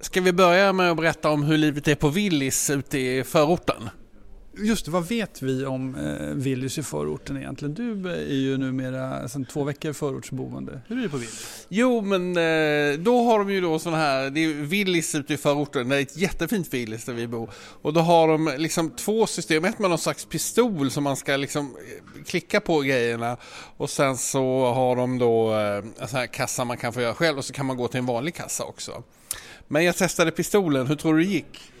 Ska vi börja med att berätta om hur livet är på Willys ute i förorten? Just det, vad vet vi om eh, Willys i förorten egentligen? Du är ju numera sedan två veckor förortsboende. Hur är det på Willys? Jo, men eh, då har de ju då sådana här, det är Willys ute i förorten, det är ett jättefint Willys där vi bor. Och då har de liksom två system, ett med någon slags pistol som man ska liksom eh, klicka på grejerna. Och sen så har de då eh, en sån här kassa man kan få göra själv och så kan man gå till en vanlig kassa också. Men jag testade pistolen, hur tror du det gick?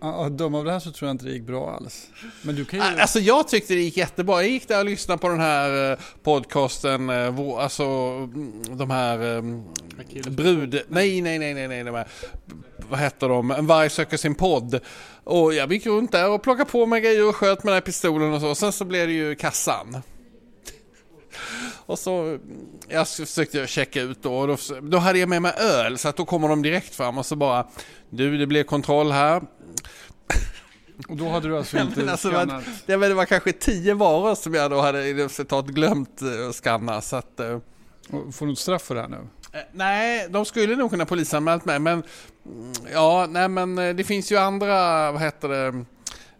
Ja, döm av det här så tror jag inte det gick bra alls. Men du kan ju... Alltså jag tyckte det gick jättebra. Jag gick där och lyssnade på den här eh, podcasten, eh, alltså mm, de här eh, brud... Nej, nej, nej, nej, nej, de här, vad heter de? En varg söker sin podd. Och jag gick runt där och plockade på mig grejer och sköt med den här pistolen och så. Sen så blev det ju kassan. Och så, jag försökte checka ut då, och då, då hade jag med mig öl så att då kommer de direkt fram och så bara Du det blev kontroll här och då hade du alltså inte men alltså, skannat? Det, det var kanske tio varor som jag då hade citat glömt att skanna så att uh, Får du något straff för det här nu? Eh, nej, de skulle nog kunna polisanmält mig men mm, Ja, nej men eh, det finns ju andra, vad heter det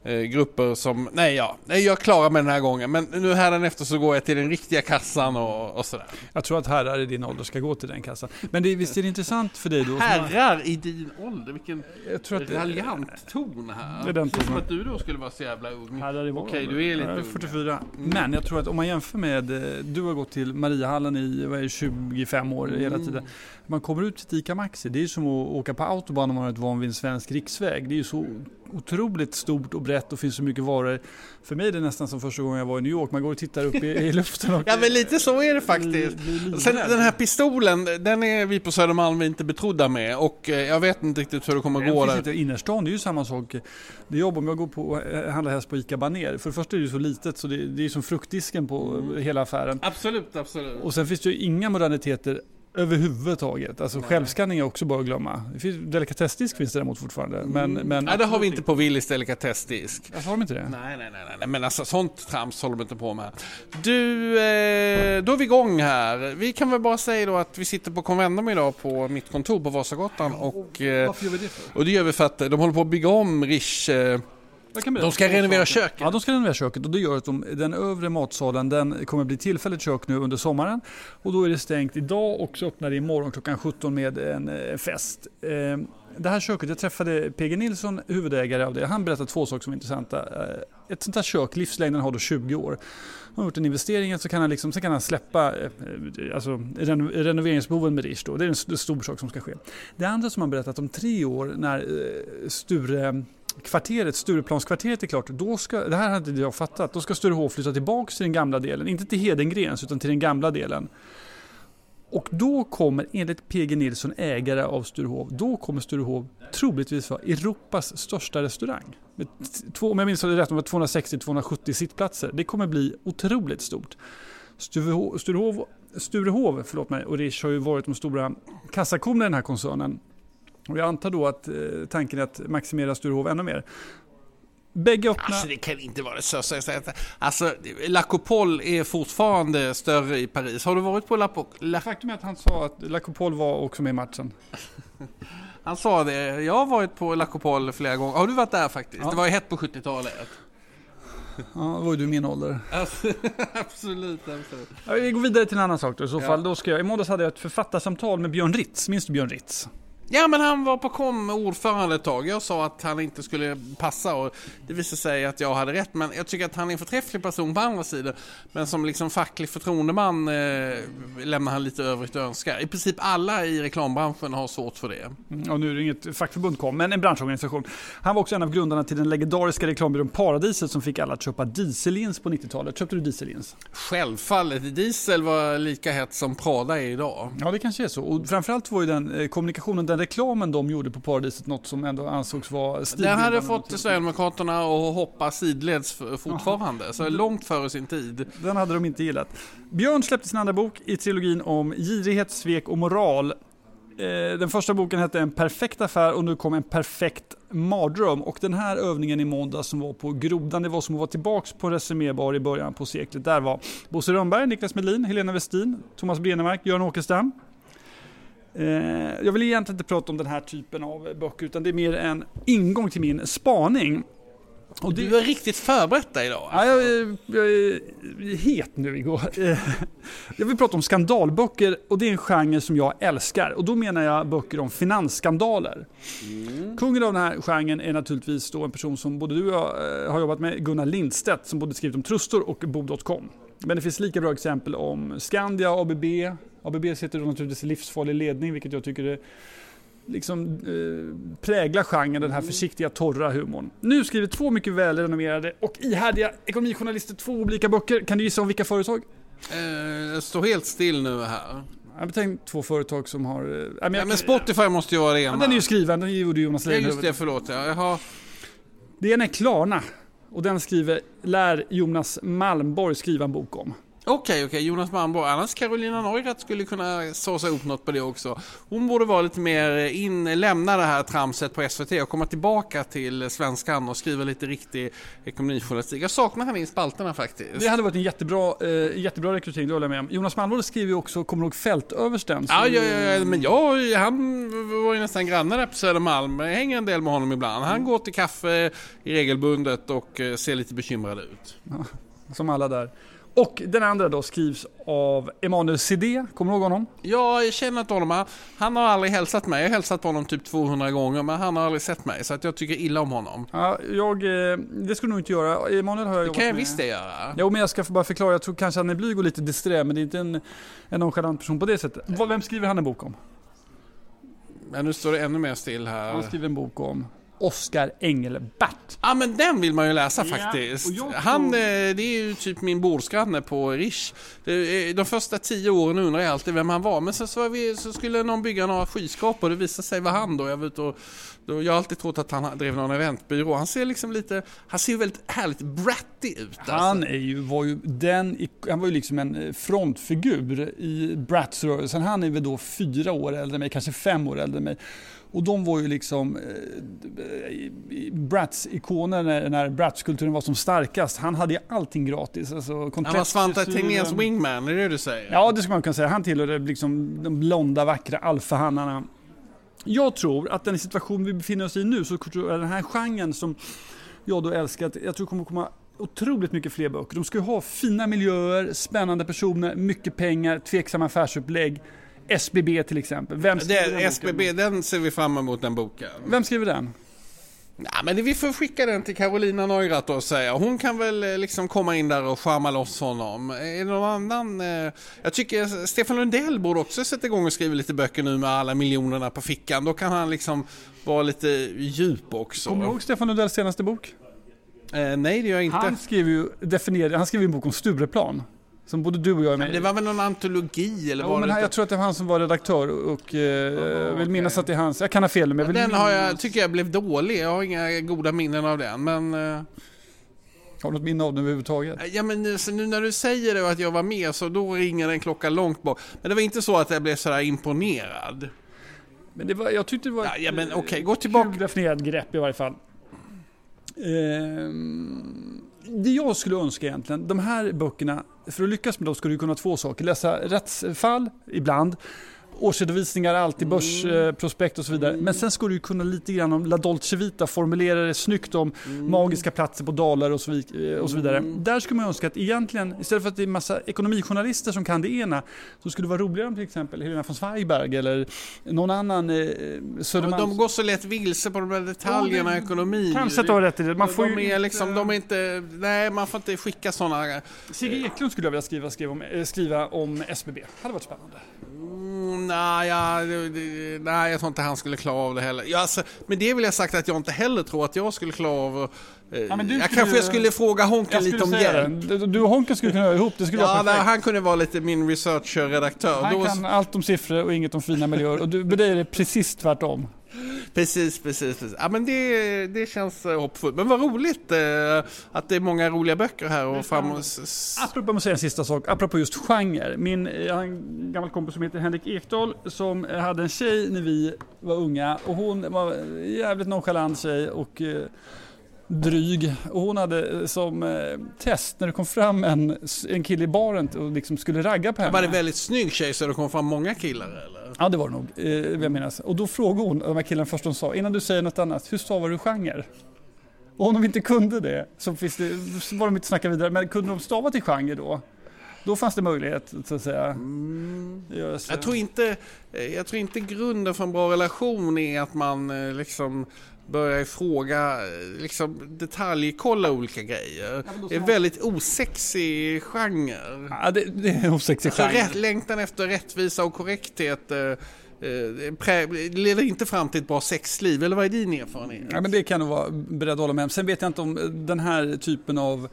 Eh, grupper som, nej ja, jag klarar mig den här gången men nu här efter så går jag till den riktiga kassan och, och sådär. Jag tror att herrar i din ålder ska gå till den kassan. Men det, visst är det intressant för dig då? Herrar i din ålder? Vilken jag tror att raljant ton här. Det är den tonen. som att du då skulle vara så jävla ung. Herrar i vår Okej, du är lite ung. 44. Mm. Men jag tror att om man jämför med, eh, du har gått till Mariahallen i vad är, 25 år mm. hela tiden. Man kommer ut till ICA Maxi, det är som att åka på autobahn om man är van vid en svensk riksväg. Det är ju så otroligt stort och brett och finns så mycket varor. För mig är det nästan som första gången jag var i New York. Man går och tittar upp i, i luften. Och ja men lite så är det faktiskt. Sen den här pistolen, den är vi på Södermalm inte betrodda med. Och eh, jag vet inte riktigt hur det kommer att gå där. Innerstan, det är ju samma sak. Det jobb om jag går på eh, handlar häst på ICA Baner. För det första är det så litet så det, det är som fruktdisken på mm. hela affären. Absolut, absolut. Och sen finns det ju inga moderniteter överhuvudtaget. Alltså självskanning är också bara att glömma. delikatessdisk finns det däremot fortfarande. Men, mm. men nej, det har vi inte på Willys delikatessdisk. Alltså, har de inte det? Nej, nej, nej, nej, men alltså sånt trams håller de inte på med. Du, eh, då är vi igång här. Vi kan väl bara säga då att vi sitter på Convendum idag på mitt kontor på Vasagatan. Och, eh, Varför gör vi det för? Och det gör vi för att de håller på att bygga om Rish eh, de ska renovera köket? Ja, de ska renovera köket och det gör att de, den övre matsalen den kommer bli tillfälligt kök nu under sommaren. Och då är det stängt idag och så öppnar det imorgon klockan 17 med en eh, fest. Eh, det här köket, jag träffade PG Nilsson, huvudägare av det. Han berättade två saker som är intressanta. Eh, ett sånt här kök, livslängden har då 20 år. Har gjort en investering, så kan han, liksom, så kan han släppa alltså, renoveringsbehoven med Rish. Då. Det är en stor sak som ska ske. Det andra som han berättat om tre år när Sture kvarteret, Stureplanskvarteret är klart, då ska, det här hade jag fattat, då ska Sturehof flytta tillbaka till den gamla delen, inte till Hedengrens utan till den gamla delen. Och då kommer, enligt PG Nilsson, ägare av Sturehof, då kommer Sturehof troligtvis vara Europas största restaurang. Med två, om jag minns rätt, 260-270 sittplatser. Det kommer bli otroligt stort. Sturehof, Sturehof, förlåt mig, och Rish har ju varit de stora kassakorna i den här koncernen. Och jag antar då att eh, tanken är att maximera Sturehof ännu mer. Bägge öppna... Alltså det kan inte vara så. så alltså, La Coupole är fortfarande större i Paris. Har du varit på La Coupole? Faktum är att han sa att La Coupole var också med i matchen. han sa det. Jag har varit på La Coupole flera gånger. Har du varit där faktiskt? Ja. Det var ju hett på 70-talet. Ja, då var ju du min ålder. absolut, absolut. Ja, vi går vidare till en annan sak då. I så fall, då ska jag, i måndags hade jag ett författarsamtal med Björn Ritz. Minns du Björn Ritz? Ja men han var på kom ordförande ett tag. Jag sa att han inte skulle passa och det visade sig att jag hade rätt. Men jag tycker att han är en förträfflig person på andra sidan. Men som liksom facklig förtroendeman eh, lämnar han lite övrigt att önska. I princip alla i reklambranschen har svårt för det. Mm, och nu är det inget fackförbund kom, men en branschorganisation. Han var också en av grundarna till den legendariska reklambyrån Paradiset som fick alla att köpa dieselins på 90-talet. Köpte du dieselins? Självfallet. Diesel var lika hett som Prada är idag. Ja det kanske är så. Och framförallt var ju den eh, kommunikationen den reklamen de gjorde på Paradiset något som ändå ansågs vara stilbildande. Den hade fått Sverigedemokraterna att hoppa sidleds fortfarande, Aha. så långt före sin tid. Den hade de inte gillat. Björn släppte sin andra bok i trilogin om girighet, svek och moral. Eh, den första boken hette En perfekt affär och nu kom En perfekt mardröm. Och den här övningen i måndag som var på Grodan, det var som att vara tillbaks på Resumébar i början på seklet. Där var Bosse Rönnberg, Niklas Medlin, Helena Westin, Thomas Brenemark, Göran Åkerstam. Eh, jag vill egentligen inte prata om den här typen av böcker utan det är mer en ingång till min spaning. Och. Du är riktigt förberett dig idag. Ja, jag, är, jag är het nu igår. Jag vill prata om skandalböcker och det är en genre som jag älskar. Och då menar jag böcker om finansskandaler. Mm. Kungen av den här genren är naturligtvis då en person som både du och jag eh, har jobbat med, Gunnar Lindstedt, som både skrivit om Trustor och Bo.com. Men det finns lika bra exempel om Skandia, ABB. ABB sitter då naturligtvis i livsfarlig ledning, vilket jag tycker är liksom eh, präglar genren, den här försiktiga torra humorn. Nu skriver två mycket välrenommerade och ihärdiga ekonomijournalister två olika böcker. Kan du gissa om vilka företag? Eh, jag står helt still nu här. Jag tänk två företag som har... Eh, men, ja, men Spotify måste ju vara det ena. Den är ju skriven, den gjorde Jonas Leijonhufvud. Ja, just det, förlåt. Ja. Jaha. Det ena är Klarna. Och den skriver, lär Jonas Malmborg skriva en bok om. Okej, okay, okej. Okay. Jonas Malmborg. Annars Carolina Neurath skulle kunna såsa upp något på det också. Hon borde vara lite mer in, lämna det här tramset på SVT och komma tillbaka till Svenskan och skriva lite riktig ekonomijournalistik. Jag saknar henne i spalterna faktiskt. Det hade varit en jättebra, eh, jättebra rekrytering, det håller jag med om. Jonas Malmborg skriver ju också, kommer du ihåg Fältöversten? Ja, ja, ja, men jag, han var ju nästan granne där på Södermalm. Jag hänger en del med honom ibland. Han går till kaffe regelbundet och eh, ser lite bekymrad ut. Ja, som alla där. Och den andra då skrivs av Emanuel Sidé, kommer du ihåg honom? Ja, jag känner inte honom. Han har aldrig hälsat mig. Jag har hälsat på honom typ 200 gånger, men han har aldrig sett mig. Så att jag tycker illa om honom. Ja, jag, eh, det skulle du nog inte göra. Emanuel har jag Det kan jag med. visst det göra. Jo, men jag ska bara förklara. Jag tror kanske han är blyg och lite disträ, men det är inte en, en nonchalant person på det sättet. Vem skriver han en bok om? Ja, nu står det ännu mer still här. Han skriver en bok om Oskar Engelbert. Ja men den vill man ju läsa faktiskt. Ja, Han, eh, det är ju typ min bordsgranne på Rish. De första tio åren undrar jag alltid vem han var. Men sen så, vi, så skulle någon bygga några skyskrapor och det visade sig vara han då. Jag, var och, då, jag har alltid trott att han drev någon eventbyrå. Han ser liksom lite, han ser väldigt härligt bratty ut. Alltså. Han är ju, var ju den, han var ju liksom en eh, frontfigur i Bratz-rörelsen. Han är väl då fyra år äldre än mig, kanske fem år äldre än mig. Och de var ju liksom eh, Bratz-ikoner när, när Bratz-kulturen var som starkast. Han hade ju allting gratis. Alltså, han var Svante Tegnérs wingman, är det det du säger? Ja, det skulle man kunna säga. Han tillhörde liksom de blonda, vackra alfahannarna. Jag tror att den situation vi befinner oss i nu, så tror jag den här genren som jag då älskar, jag tror kommer komma otroligt mycket fler böcker. De ska ju ha fina miljöer, spännande personer, mycket pengar, tveksamma affärsupplägg. SBB till exempel. Vem skriver det, den SBB, den ser vi fram emot den boken. Vem skriver den? Ja, men vi får skicka den till Carolina Neurath och säga. Hon kan väl eh, liksom komma in där och charma loss honom. Är det någon annan? Eh, jag tycker Stefan Lundell borde också sätta igång och skriva lite böcker nu med alla miljonerna på fickan. Då kan han liksom vara lite djup också. Kommer du ihåg Stefan Lundells senaste bok? Eh, nej, det gör jag inte. Han skriver ju, definierade, han skriver en bok om Stureplan. Som både du och jag är med Det var väl någon antologi eller ja, var men det Jag tror att det var han som var redaktör och eh, jag vill minnas att det är hans. Jag kan ha fel men jag vill Den har jag, tycker jag blev dålig. Jag har inga goda minnen av den men... Eh... Har du något minne av den överhuvudtaget? Ja men nu, nu när du säger det och att jag var med så då ringer en klocka långt bak. Men det var inte så att jag blev sådär imponerad. Men det var, jag tyckte det var ja, ja men okej, okay, gå tillbaka. Kul definierad grepp i varje fall. Ehm, det jag skulle önska egentligen, de här böckerna, för att lyckas med dem ska du kunna två saker. Läsa rättsfall ibland årsredovisningar, alltid börsprospekt och så vidare. Men sen ska du kunna lite grann om La Dolce Vita, formulera det snyggt om mm. magiska platser på dalar och så, så vidare. Mm. Där skulle man önska att egentligen, istället för att det är massa ekonomijournalister som kan det ena, så skulle det vara roligare om till exempel Helena von Zweigbergk eller någon annan eh, Södermalms... De går så lätt vilse på de där detaljerna i ja, ekonomi. Kanske att du har rätt i det. Man får de, är liksom, de är inte, nej man får inte skicka sådana... Sigge Eklund skulle jag vilja skriva, skriva, om, eh, skriva om SBB. Det hade varit spännande. Mm, nej, ja, nej, jag tror inte han skulle klara av det heller. Ja, alltså, men det vill jag sagt att jag inte heller tror att jag skulle klara av. Eh, ja, jag skulle, kanske skulle fråga Honken lite om hjälp. Du och Honken skulle kunna göra ihop, det skulle ja, vara nej, Han kunde vara lite min researcher-redaktör. Han Då... kan allt om siffror och inget om fina miljöer. Och du, med dig är det precis tvärtom. Precis, precis. precis. Ja, men det, det känns eh, hoppfullt. Men vad roligt eh, att det är många roliga böcker här. Och fram och... Apropå, jag säga en sista sak, apropå just genre. Min, jag har en gammal kompis som heter Henrik Ekdahl som hade en tjej när vi var unga och hon var en jävligt nonchalant tjej och eh, dryg. Och hon hade eh, som eh, test när det kom fram en, en kille i baren och liksom skulle ragga på henne. Var det väldigt snygg tjej så det kom fram många killar eller? Ja det var det nog, eh, jag minnas. Och då frågade hon, de här killarna först hon sa, innan du säger något annat, hur stavar du genre? Och om de inte kunde det så, finns det, så var de inte snacka vidare, men kunde de stava till genre då? Då fanns det möjlighet så att säga. Mm. Jag, tror inte, eh, jag tror inte grunden för en bra relation är att man eh, liksom börjar fråga, eh, liksom detaljkolla olika grejer. Ja, det är väldigt osexig genre. Ja, det, det är osexig alltså, genre. Rätt, längtan efter rättvisa och korrekthet eh, leder inte fram till ett bra sexliv, eller vad är din erfarenhet? Ja, men det kan du vara beredd att hålla med om. Sen vet jag inte om den här typen av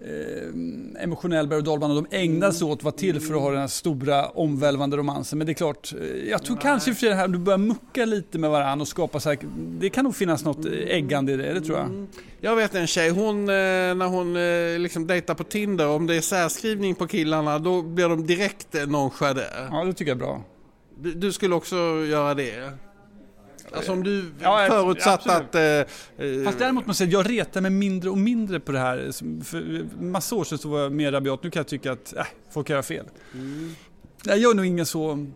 eh, emotionell berg och dalbana de ägnar sig åt var till för att ha den här stora omvälvande romansen. Men det är klart, eh, jag tror Nej. kanske för det här, du börjar mucka lite med varandra och skapa så här, det kan nog finnas något äggande i det, det tror jag. Mm. Jag vet en tjej, hon, eh, när hon eh, liksom dejtar på Tinder, om det är särskrivning på killarna, då blir de direkt nonchalerade. Ja, det tycker jag är bra. Du, du skulle också göra det? Alltså om du ja, förutsatt ja, att... Eh, Fast däremot måste jag säga, jag retar mig mindre och mindre på det här. För massa år sedan så var jag mer rabiat. Nu kan jag tycka att äh, folk gör fel. Mm. Jag gör nog ingen så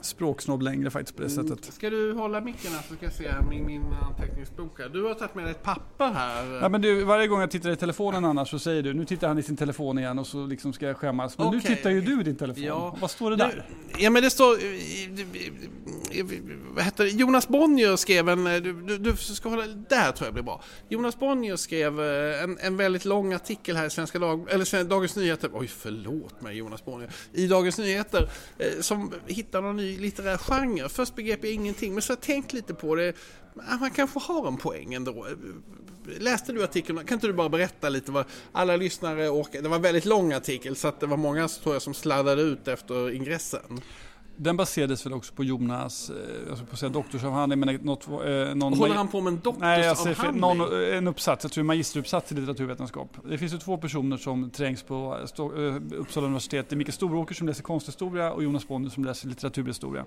språksnobb längre faktiskt på det mm. sättet. Ska du hålla micken här så ska jag se min, min anteckningsbok här. Du har tagit med dig ett papper här. Ja men du, varje gång jag tittar i telefonen annars så säger du, nu tittar han i sin telefon igen och så liksom ska jag skämmas. Men okay. nu tittar ju du i din telefon. Ja. Vad står det där? Ja men det står, vad heter det? Jonas Bonnier skrev en, du, du, du ska hålla, där tror jag blir bra. Jonas Bonnier skrev eh, en, en väldigt lång artikel här i Svenska Dag, eller Dagens Nyheter, oj förlåt mig Jonas Bonnier, i Dagens Nyheter eh, som hittar någon ny litterär genre. Först begrep jag ingenting, men så har jag tänkt lite på det. Man kanske har en poäng ändå. Läste du artikeln? Kan inte du bara berätta lite vad alla lyssnare och Det var en väldigt lång artikel så att det var många tror jag, som sladdade ut efter ingressen. Den baserades väl också på Jonas, eh, alltså på säga doktorsavhandling, men något, eh, någon... Håller han på med en doktorsavhandling? Nej, någon, en uppsats, jag tror en magisteruppsats i litteraturvetenskap. Det finns ju två personer som trängs på eh, Uppsala universitet. Det är Mikael Storåker som läser konsthistoria och Jonas Bonnier som läser litteraturhistoria.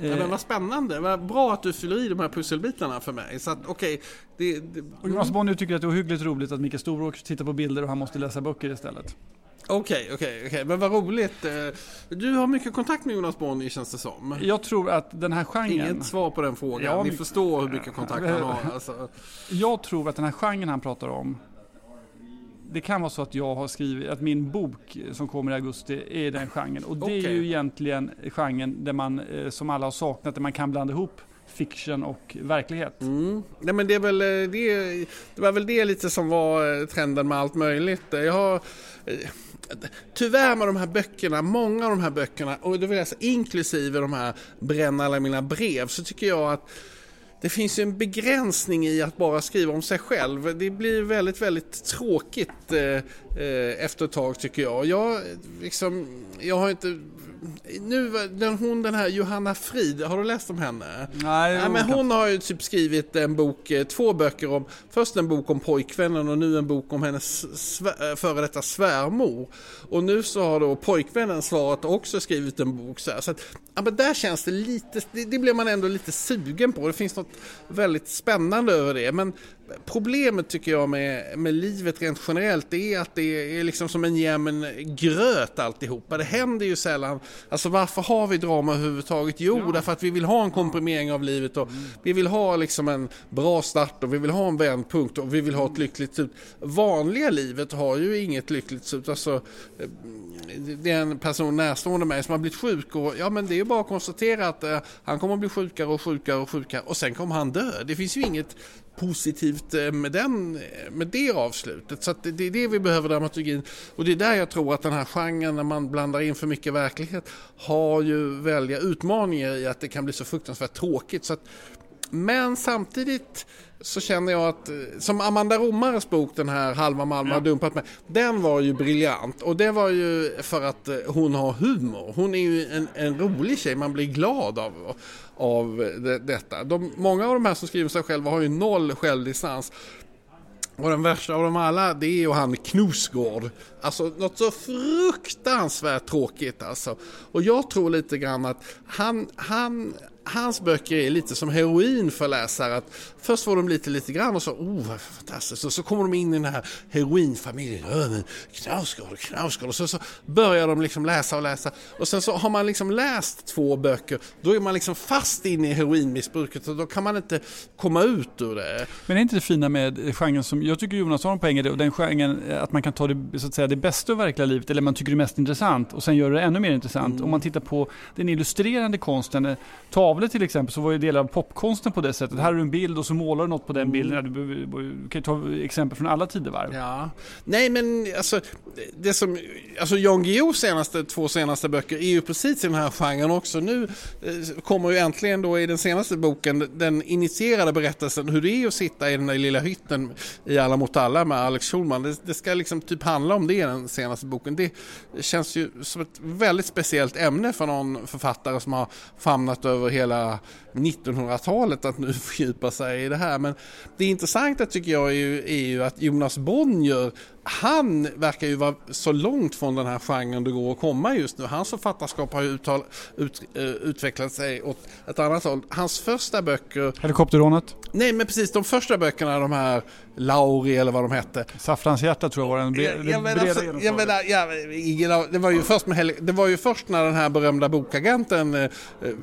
Ja, men vad spännande, vad bra att du fyller i de här pusselbitarna för mig. Så att, okay, det, det... Och Jonas Bonnier tycker att det är ohyggligt roligt att Mikael Storåker tittar på bilder och han måste läsa böcker istället. Okej, okej, okej. Men vad roligt. Eh, du har mycket kontakt med Jonas Bonnier känns det som. Jag tror att den här genren... Inget svar på den frågan. Ja, Ni förstår hur mycket kontakt han har. Alltså. Jag tror att den här genren han pratar om det kan vara så att jag har skrivit, att min bok som kommer i augusti är den genren. Och det okay. är ju egentligen genren där man, eh, som alla har saknat, där man kan blanda ihop fiction och verklighet. Mm. Nej, men det, är väl, eh, det, det var väl det lite som var eh, trenden med allt möjligt. Jag har eh, tyvärr med de här böckerna, många av de här böckerna, och det vill alltså, jag säga inklusive de här Bränna alla mina brev, så tycker jag att det finns ju en begränsning i att bara skriva om sig själv. Det blir väldigt, väldigt tråkigt eh efter ett tag tycker jag. Jag, liksom, jag har inte nu, den, hon den här Johanna Frid, har du läst om henne? Nej, ja, men hon har ju typ skrivit en bok, eh, två böcker om, först en bok om pojkvännen och nu en bok om hennes svär, eh, före detta svärmor. Och nu så har då pojkvännen svarat och också skrivit en bok så här. Så att, ja men där känns det lite, det, det blir man ändå lite sugen på. Det finns något väldigt spännande över det. Men Problemet tycker jag med, med livet rent generellt är att det är liksom som en jämn gröt alltihopa. Det händer ju sällan. Alltså varför har vi drama överhuvudtaget? Jo, ja. därför att vi vill ha en komprimering av livet och mm. vi vill ha liksom en bra start och vi vill ha en vändpunkt och vi vill ha ett lyckligt slut. Vanliga livet har ju inget lyckligt slut. Alltså, det är en person närstående mig som har blivit sjuk och ja men det är ju bara att konstatera att uh, han kommer att bli sjukare och sjukare och sjukare och sen kommer han dö. Det finns ju inget positivt eh, med, den, eh, med det avslutet. Så det är det vi behöver dramaturgin. Och det är där jag tror att den här genren när man blandar in för mycket verklighet har ju välja utmaningar i att det kan bli så fruktansvärt tråkigt. Så att, men samtidigt så känner jag att, eh, som Amanda Romares bok, den här Halva Malmö har dumpat mig, den var ju briljant och det var ju för att eh, hon har humor. Hon är ju en, en rolig tjej, man blir glad av, av det, detta. De, många av de här som skriver sig själva har ju noll självdistans. Och den värsta av dem alla det är ju han Knosgård. Alltså något så fruktansvärt tråkigt alltså. Och jag tror lite grann att han, han hans böcker är lite som heroin för läsare. Att först får de lite, lite grann och så, oh fantastiskt. Och så kommer de in i den här heroinfamiljen. Knausgård och Knausgård. Och så, så börjar de liksom läsa och läsa. Och sen så har man liksom läst två böcker. Då är man liksom fast inne i heroinmissbruket och då kan man inte komma ut ur det. Men är inte det fina med genren som, jag tycker Jonas har en poäng i det, och den genren att man kan ta det, så att säga, det bästa av verkliga livet, eller man tycker det är mest intressant och sen gör det ännu mer intressant. Mm. Om man tittar på den illustrerande konsten, eh, tavlor till exempel, så var ju delar av popkonsten på det sättet. Här har du en bild och så målar du något på den mm. bilden. Du, du kan ju ta exempel från alla tidevarv. Ja. Nej men alltså, det som, alltså Jan Guillous senaste, två senaste böcker är ju precis i den här genren också. Nu eh, kommer ju äntligen då i den senaste boken den initierade berättelsen hur det är att sitta i den där lilla hytten i Alla mot alla med Alex Schulman. Det, det ska liksom typ handla om det i den senaste boken. Det känns ju som ett väldigt speciellt ämne för någon författare som har famnat över hela hela 1900-talet att nu fördjupa sig i det här. Men det intressanta tycker jag är ju, är ju att Jonas Bonnier han verkar ju vara så långt från den här genren det går att komma just nu. Hans författarskap har ju uttal, ut, uh, utvecklat sig åt ett annat håll. Hans första böcker... Helikopterrånet? Nej men precis, de första böckerna, de här Lauri eller vad de hette. Saffranshjärta tror jag var den bre, jag, breda jag menar, ja, det, var ju först med, det var ju först när den här berömda bokagenten eh,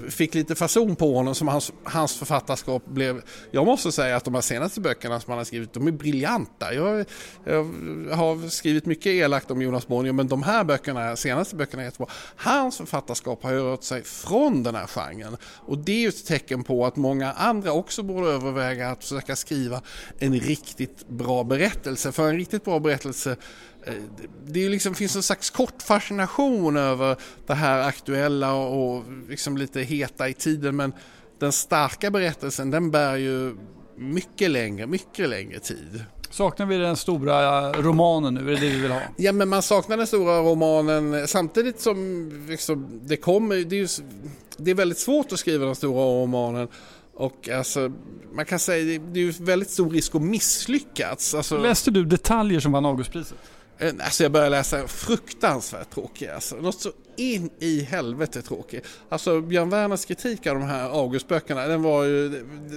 fick lite fason på honom som hans, hans författarskap blev... Jag måste säga att de här senaste böckerna som han har skrivit, de är briljanta. Jag, jag har skrivit mycket elakt om Jonas Bonnier men de här böckerna, senaste böckerna är jättebra. Hans författarskap har ju rört sig från den här genren och det är ju ett tecken på att många andra också borde överväga att försöka skriva en riktigt bra berättelse. För en riktigt bra berättelse eh, det liksom, finns en slags kort fascination över det här aktuella och liksom lite heta i tiden men den starka berättelsen den bär ju mycket längre, mycket längre tid. Saknar vi den stora romanen nu? Är det det vi vill ha? Ja, men man saknar den stora romanen samtidigt som liksom, det kommer... Det är, ju, det är väldigt svårt att skriva den stora romanen. Och alltså, man kan säga det är ju väldigt stor risk att misslyckas. Alltså, Läste du detaljer som vann Augustpriset? Eh, alltså jag började läsa fruktansvärt tråkig. Alltså. Något så in i helvete tråkigt. Alltså Björn Werners kritik av de här Augustböckerna den var ju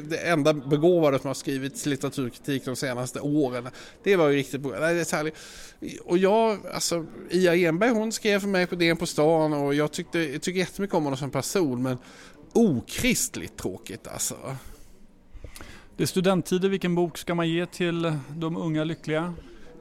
det, enda begåvade som har skrivits litteraturkritik de senaste åren. Det var ju riktigt bra. Nej, det är. Och jag, alltså Ia Enberg hon skrev för mig på DN på stan och jag tyckte, jag tycker jättemycket om honom som person men okristligt tråkigt alltså. Det är studenttider, vilken bok ska man ge till de unga lyckliga?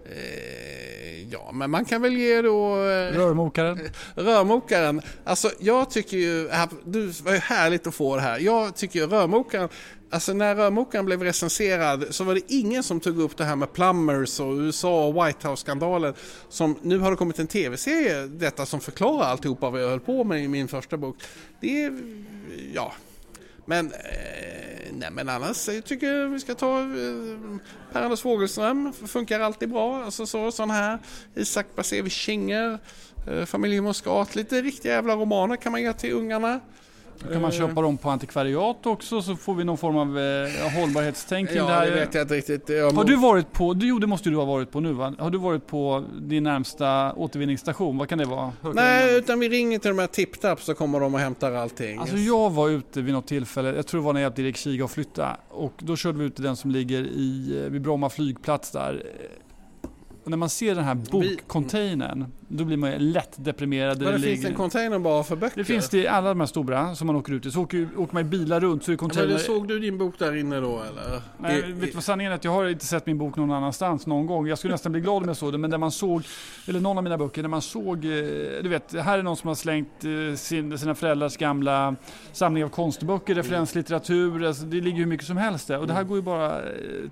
Eh, ja, men man kan väl ge då... Eh, rörmokaren. Rörmokaren. Alltså jag tycker ju, du var ju härligt att få det här. Jag tycker ju rörmokaren, alltså när rörmokaren blev recenserad så var det ingen som tog upp det här med plumbers och USA och White House-skandalen. Som nu har det kommit en tv-serie, detta som förklarar alltihopa vad jag höll på med i min första bok. Det är, ja, men, eh, nej, men annars jag tycker jag vi ska ta eh, Per-Anders Fogelström, funkar alltid bra. Alltså så, sån här. Isak Basevich Kinger, eh, Familjen Muscat, lite riktiga jävla romaner kan man ge till ungarna. Då kan man eh. köpa dem på antikvariat också så får vi någon form av eh, hållbarhetstänk ja, det här. det vet jag inte riktigt. Jag har du varit på, jo det måste du ha varit på nu va? Har du varit på din närmsta återvinningsstation? Vad kan det vara? Hör Nej, utan vi ringer till de här TipTap så kommer de och hämtar allting. Alltså jag var ute vid något tillfälle, jag tror det var när jag hjälpte Erik Kiga att flytta och då körde vi ut till den som ligger i, eh, vid Bromma flygplats där och när man ser den här bokcontainern, då blir man lätt deprimerad. Men det, det finns en container bara för böcker? Det finns det i alla de här stora som man åker ut i. Så åker, åker man i bilar runt så är container... Men såg du din bok där inne då eller? Nej, I, vet du vad sanningen är? Att jag har inte sett min bok någon annanstans någon gång. Jag skulle nästan bli glad om jag såg det. Men där man såg, eller någon av mina böcker, när man såg, eh, du vet, här är någon som har slängt eh, sin, sina föräldrars gamla samling av konstböcker, referenslitteratur. Alltså, det ligger hur mycket som helst där. Och det här mm. går ju bara eh,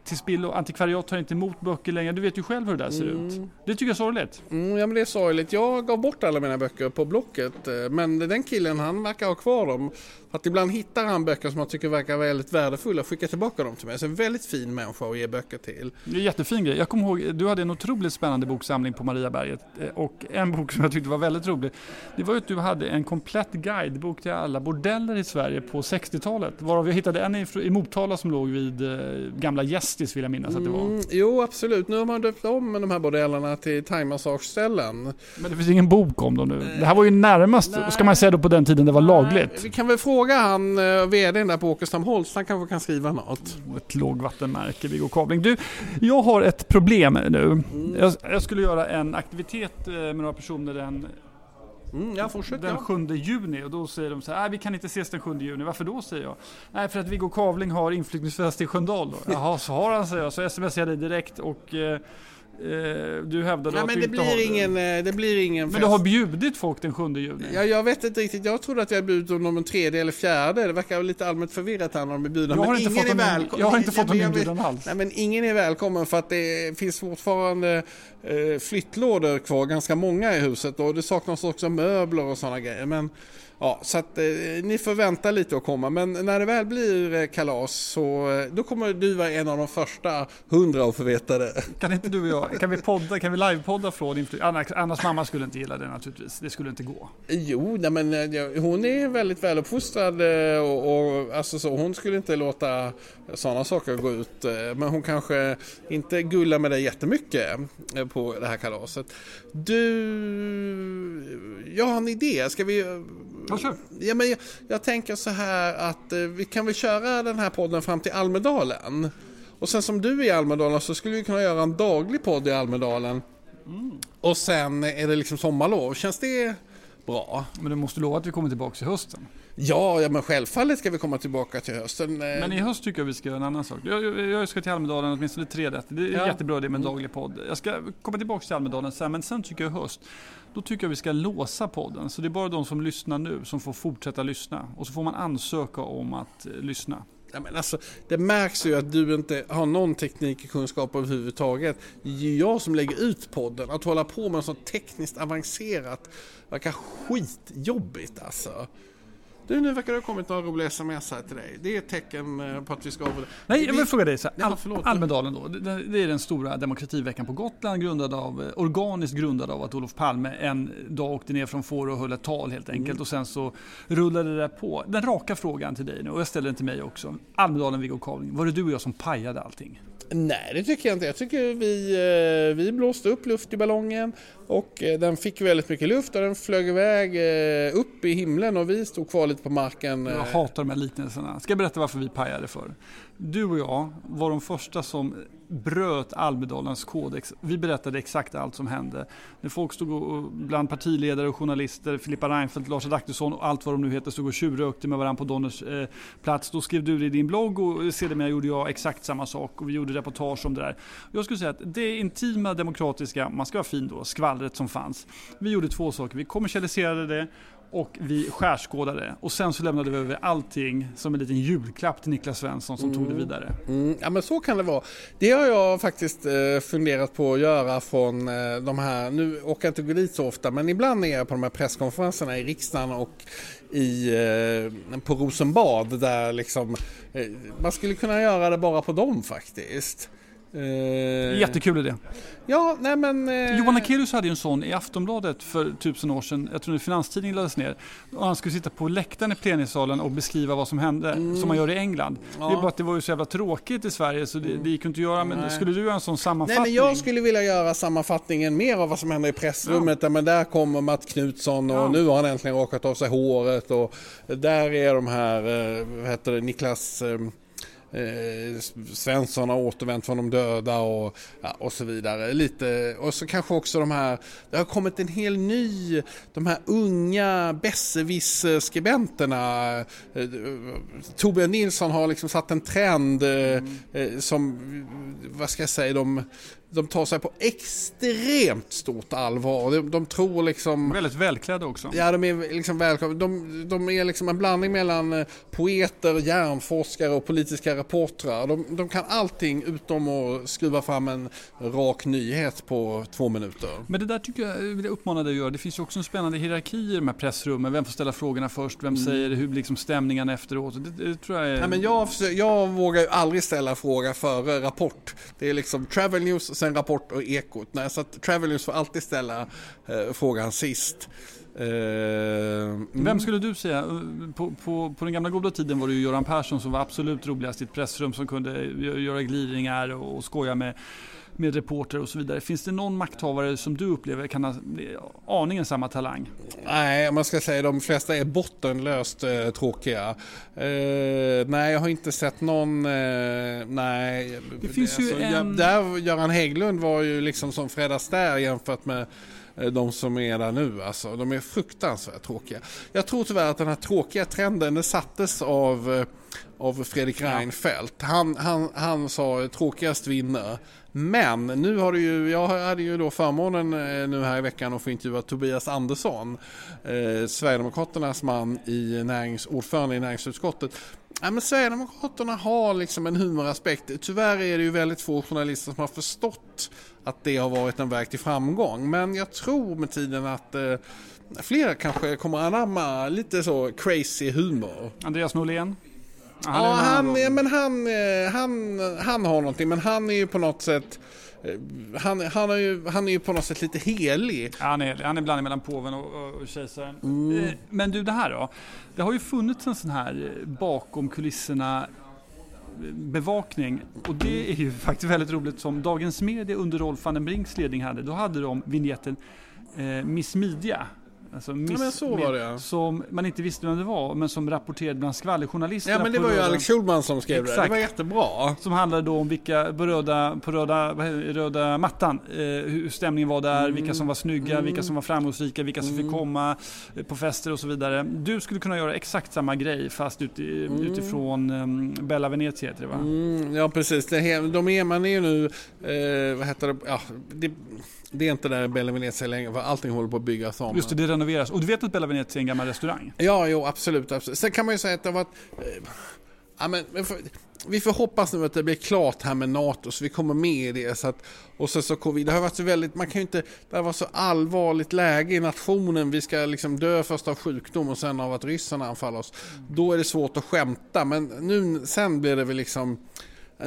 till spillo. Antikvariat tar inte emot böcker längre. Du vet ju själv hur det där ser ser ut. Mm. Det tycker jag är sorgligt. Mm, ja men det är sorgligt. Jag gav bort alla mina böcker på Blocket. Eh, men den killen han verkar ha kvar dem. Att ibland hittar han böcker som han tycker verkar väldigt värdefulla och skickar tillbaka dem till mig. Så en väldigt fin människa att ge böcker till. Det är en jättefin grej. Jag kommer ihåg, du hade en otroligt spännande boksamling på Mariaberget. Eh, och en bok som jag tyckte var väldigt rolig. Det var ju att du hade en komplett guidebok till alla bordeller i Sverige på 60-talet. Varav jag hittade en i, i Motala som låg vid eh, gamla Gästis vill jag minnas att det var. Mm, jo absolut, nu har man döpt om de här bordellerna till thaimassageställen. Men det finns ingen bok om dem nu. Det här var ju närmast, Nej. ska man säga då på den tiden det var lagligt. Vi kan väl fråga han, uh, vdn där på Åkestam Holst, han kanske kan skriva något. Ett lågvattenmärke, Viggo Kabling. Du, jag har ett problem nu. Mm. Jag, jag, skulle göra en aktivitet eh, med några personer den Mm, ja, fortsätt, den 7 juni och då säger de så här, vi kan inte ses den 7 juni. Varför då säger jag? Nej, för att Viggo Kavling har inflyttningsfest i Sköndal. Jaha, så har han säger jag. Så smsar jag dig direkt och eh, Eh, du hävdar Nej, att men du det inte blir har ingen, eh, det blir ingen Men du har bjudit folk den 7 juni? Ja, jag vet inte riktigt. Jag trodde att jag bjudit dem den tredje eller fjärde. Det verkar lite allmänt förvirrat här när de är bjudna. Jag har inte fått, väl... jag har inte fått någon inbjudan alls. Nej, men ingen är välkommen för att det finns fortfarande eh, flyttlådor kvar, ganska många i huset och det saknas också möbler och sådana grejer. Men Ja, så att eh, ni får vänta lite att komma. Men när det väl blir eh, kalas så eh, då kommer du vara en av de första hundra att få veta det. Kan inte du och jag, kan vi podda, kan vi livepodda från inflyttning? Annas mamma skulle inte gilla det naturligtvis. Det skulle inte gå. Jo, nej, men hon är väldigt väluppfostrad och, och alltså så, hon skulle inte låta sådana saker gå ut. Men hon kanske inte gullar med dig jättemycket på det här kalaset. Du, jag har en idé. Ska vi Ja, kör. Ja, men jag, jag, tänker så här att eh, vi kan väl köra den här podden fram till Almedalen. Och sen som du är i Almedalen så skulle vi kunna göra en daglig podd i Almedalen. Mm. Och sen är det liksom sommarlov. Känns det bra? Men du måste lova att vi kommer tillbaka i hösten. Ja, ja, men självfallet ska vi komma tillbaka till hösten. Eh. Men i höst tycker jag vi ska göra en annan sak. Jag, jag, ska till Almedalen åtminstone tre rätter. Det är ja. jättebra det med en daglig podd. Jag ska komma tillbaka till Almedalen sen, men sen tycker jag höst då tycker jag vi ska låsa podden. Så det är bara de som lyssnar nu som får fortsätta lyssna. Och så får man ansöka om att eh, lyssna. Ja, men alltså, det märks ju att du inte har någon teknikkunskap överhuvudtaget. Det är jag som lägger ut podden. Att hålla på med något så tekniskt avancerat verkar skitjobbigt alltså. Du, nu verkar det ha kommit några roliga sms här till dig. Det är ett tecken eh, på att vi ska avrunda. Nej, jag vill fråga dig så här. Al ja, Almedalen då. Det är den stora demokrativeckan på Gotland, grundad av, eh, organiskt grundad av att Olof Palme en dag åkte ner från Fårö och höll ett tal helt enkelt. Mm. Och sen så rullade det där på. Den raka frågan till dig nu, och jag ställer den till mig också. Almedalen, Viggo Kavling. Var det du och jag som pajade allting? Nej, det tycker jag inte. Jag tycker vi, eh, vi blåste upp luft i ballongen och eh, den fick väldigt mycket luft och den flög iväg eh, upp i himlen och vi stod kvar lite på marken. Jag hatar de här liknelserna. Ska jag berätta varför vi pajade för? Du och jag var de första som bröt Almedalens kodex. Vi berättade exakt allt som hände. När folk stod och, bland partiledare och journalister, Filippa Reinfeldt, Lars Adaktusson och allt vad de nu heter, stod och tjurrökte med varandra på Donners eh, plats. Då skrev du det i din blogg och sedermera gjorde jag exakt samma sak och vi gjorde reportage om det där. Jag skulle säga att det intima demokratiska, man ska vara fin då, skvallret som fanns. Vi gjorde två saker. Vi kommersialiserade det och vi skärskådade och sen så lämnade vi över allting som en liten julklapp till Niklas Svensson som mm. tog det mm. vidare. Mm. Ja men så kan det vara. Det har jag faktiskt eh, funderat på att göra från eh, de här, nu åker jag inte gå dit så ofta men ibland är jag på de här presskonferenserna i riksdagen och i, eh, på Rosenbad där liksom eh, man skulle kunna göra det bara på dem faktiskt. Eh, Jättekul idé. Ja, nej men... Eh... Johan Akelius hade ju en sån i Aftonbladet för tusen år sedan. Jag tror det Finanstidningen lades ner. Och han skulle sitta på läktaren i plenisalen och beskriva vad som hände, mm. som man gör i England. Ja. Det är bara att det var ju så jävla tråkigt i Sverige så det, det gick inte att göra. Men nej. skulle du göra en sån sammanfattning? Nej, men jag skulle vilja göra sammanfattningen mer av vad som händer i pressrummet. Ja. Men där kommer Matt Knutsson och ja. nu har han äntligen rakat av sig håret. Och där är de här, eh, vad heter det, Niklas eh, eh, Svensson har återvänt från de döda och, ja, och så vidare. Lite, och så kanske också de här, det har kommit en hel ny, de här unga besserwisser-skribenterna. Eh, Torbjörn Nilsson har liksom satt en trend eh, mm. som, vad ska jag säga, de de tar sig på extremt stort allvar. De, de tror liksom... Väldigt välklädda också. Ja, de är liksom välklädda. De, de är liksom en blandning mellan eh, poeter, hjärnforskare och politiska reportrar. De, de kan allting utom att skruva fram en rak nyhet på två minuter. Men det där tycker jag vill jag uppmana dig att göra. Det finns ju också en spännande hierarki i de här pressrummen. Vem får ställa frågorna först? Vem mm. säger? Hur blir liksom stämningen efteråt? Det, det tror jag är... Nej, men jag, jag vågar ju aldrig ställa fråga före Rapport. Det är liksom Travel News sen Rapport och Ekot. Nej, så att Travel News får alltid ställa eh, frågan sist. mm. Vem skulle du säga, på, på, på den gamla goda tiden var det ju Göran Persson som var absolut roligast i ett pressrum som kunde göra glidningar och skoja med med reporter och så vidare. Finns det någon makthavare som du upplever kan ha aningen samma talang? Nej, man ska säga de flesta är bottenlöst eh, tråkiga. Eh, nej, jag har inte sett någon, eh, nej. Det finns alltså, ju en... Där, Göran Hägglund var ju liksom som Fred Astaire jämfört med eh, de som är där nu. Alltså, de är fruktansvärt tråkiga. Jag tror tyvärr att den här tråkiga trenden sattes av, eh, av Fredrik Reinfeldt. Han, han, han sa tråkigast vinner. Men nu har det ju, jag hade ju då förmånen eh, nu här i veckan att få intervjua Tobias Andersson, eh, Sverigedemokraternas man i närings, ordförande i näringsutskottet. Ja, men Sverigedemokraterna har liksom en humoraspekt. Tyvärr är det ju väldigt få journalister som har förstått att det har varit en väg till framgång. Men jag tror med tiden att eh, fler kanske kommer anamma lite så crazy humor. Andreas Norlén? Han ja, han, ja, men han, eh, han, han har någonting, men han är ju på något sätt han, han, är ju, han är ju på något sätt lite helig. Ja, han är, han är blandning mellan påven och, och, och kejsaren. Mm. Eh, men du, det här då? Det har ju funnits en sån här bakom kulisserna bevakning och det är ju faktiskt väldigt roligt som Dagens Media under Rolf van den Brinks ledning hade. Då hade de vignetten eh, Miss Media Alltså miss, ja, så var det ja. Som man inte visste vem det var, men som rapporterade bland skvallerjournalister. Ja, men det var ju Alex Schulman som skrev Exakt. det. Det var jättebra. Som handlade då om vilka på röda, på röda, röda mattan, eh, hur stämningen var där, mm. vilka som var snygga, mm. vilka som var framgångsrika, vilka som mm. fick komma eh, på fester och så vidare. Du skulle kunna göra exakt samma grej fast ut, mm. utifrån um, Bella Venezia heter det va? Mm, ja precis, det, de är, man är ju nu, eh, vad heter det, ja, det det är inte där Bella Venezia längre för allting håller på att byggas om. Just det, det renoveras. Och du vet att Bella Venezia är en gammal restaurang? Ja, jo absolut. absolut. Sen kan man ju säga att det har varit... Eh, ja, men, vi får hoppas nu att det blir klart här med NATO så vi kommer med i det. Så att, och så, så covid. Det har varit så väldigt, man kan ju inte, det varit så allvarligt läge i nationen. Vi ska liksom dö först av sjukdom och sen av att ryssarna anfaller oss. Då är det svårt att skämta men nu, sen blir det väl liksom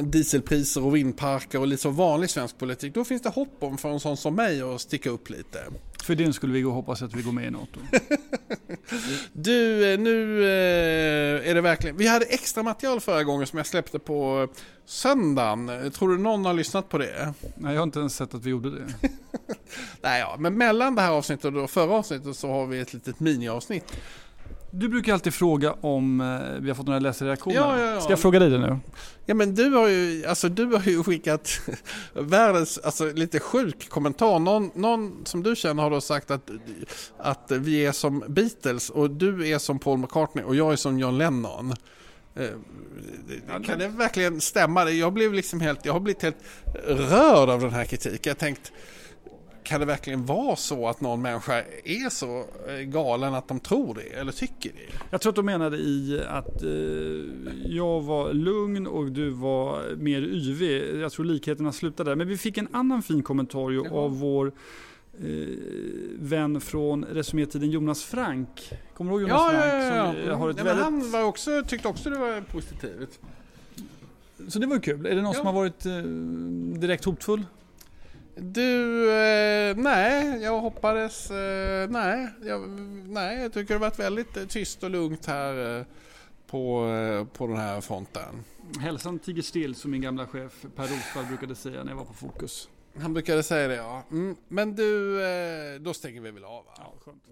dieselpriser och vindparker och lite så vanlig svensk politik. Då finns det hopp om för en sån som mig att sticka upp lite. För den skulle vi gå hoppas att vi går med i NATO. du, eh, nu eh, är det verkligen... Vi hade extra material förra gången som jag släppte på söndagen. Tror du någon har lyssnat på det? Nej, jag har inte ens sett att vi gjorde det. Nej, ja, men mellan det här avsnittet och förra avsnittet så har vi ett litet miniavsnitt. Du brukar alltid fråga om eh, vi har fått några läsarreaktioner. Ja, ja, ja. Ska jag fråga dig det nu? Ja men du har ju, alltså, du har ju skickat världens, alltså lite sjuk kommentar. Någon, någon som du känner har då sagt att, att vi är som Beatles och du är som Paul McCartney och jag är som John Lennon. Eh, kan det verkligen stämma? Jag blev liksom helt, jag har blivit helt rörd av den här kritiken. Jag tänkt, kan det verkligen vara så att någon människa är så eh, galen att de tror det eller tycker det? Jag tror att de menade i att eh, jag var lugn och du var mer yvig. Jag tror likheterna slutade där. Men vi fick en annan fin kommentar ju av vår eh, vän från Resumétiden Jonas Frank. Kommer du ihåg Jonas ja, Frank? Ja, ja, ja. Som har ett ja, väldigt... Han var också, tyckte också det var positivt. Så det var kul. Är det någon ja. som har varit eh, direkt hotfull? Du, eh, nej, jag hoppades, eh, nej, jag, nej, jag tycker det har varit väldigt tyst och lugnt här eh, på, eh, på den här fronten. Hälsan tiger still som min gamla chef Per Rosvall brukade säga när jag var på Fokus. Han brukade säga det ja. Mm, men du, eh, då stänger vi väl av va? Ja, skönt.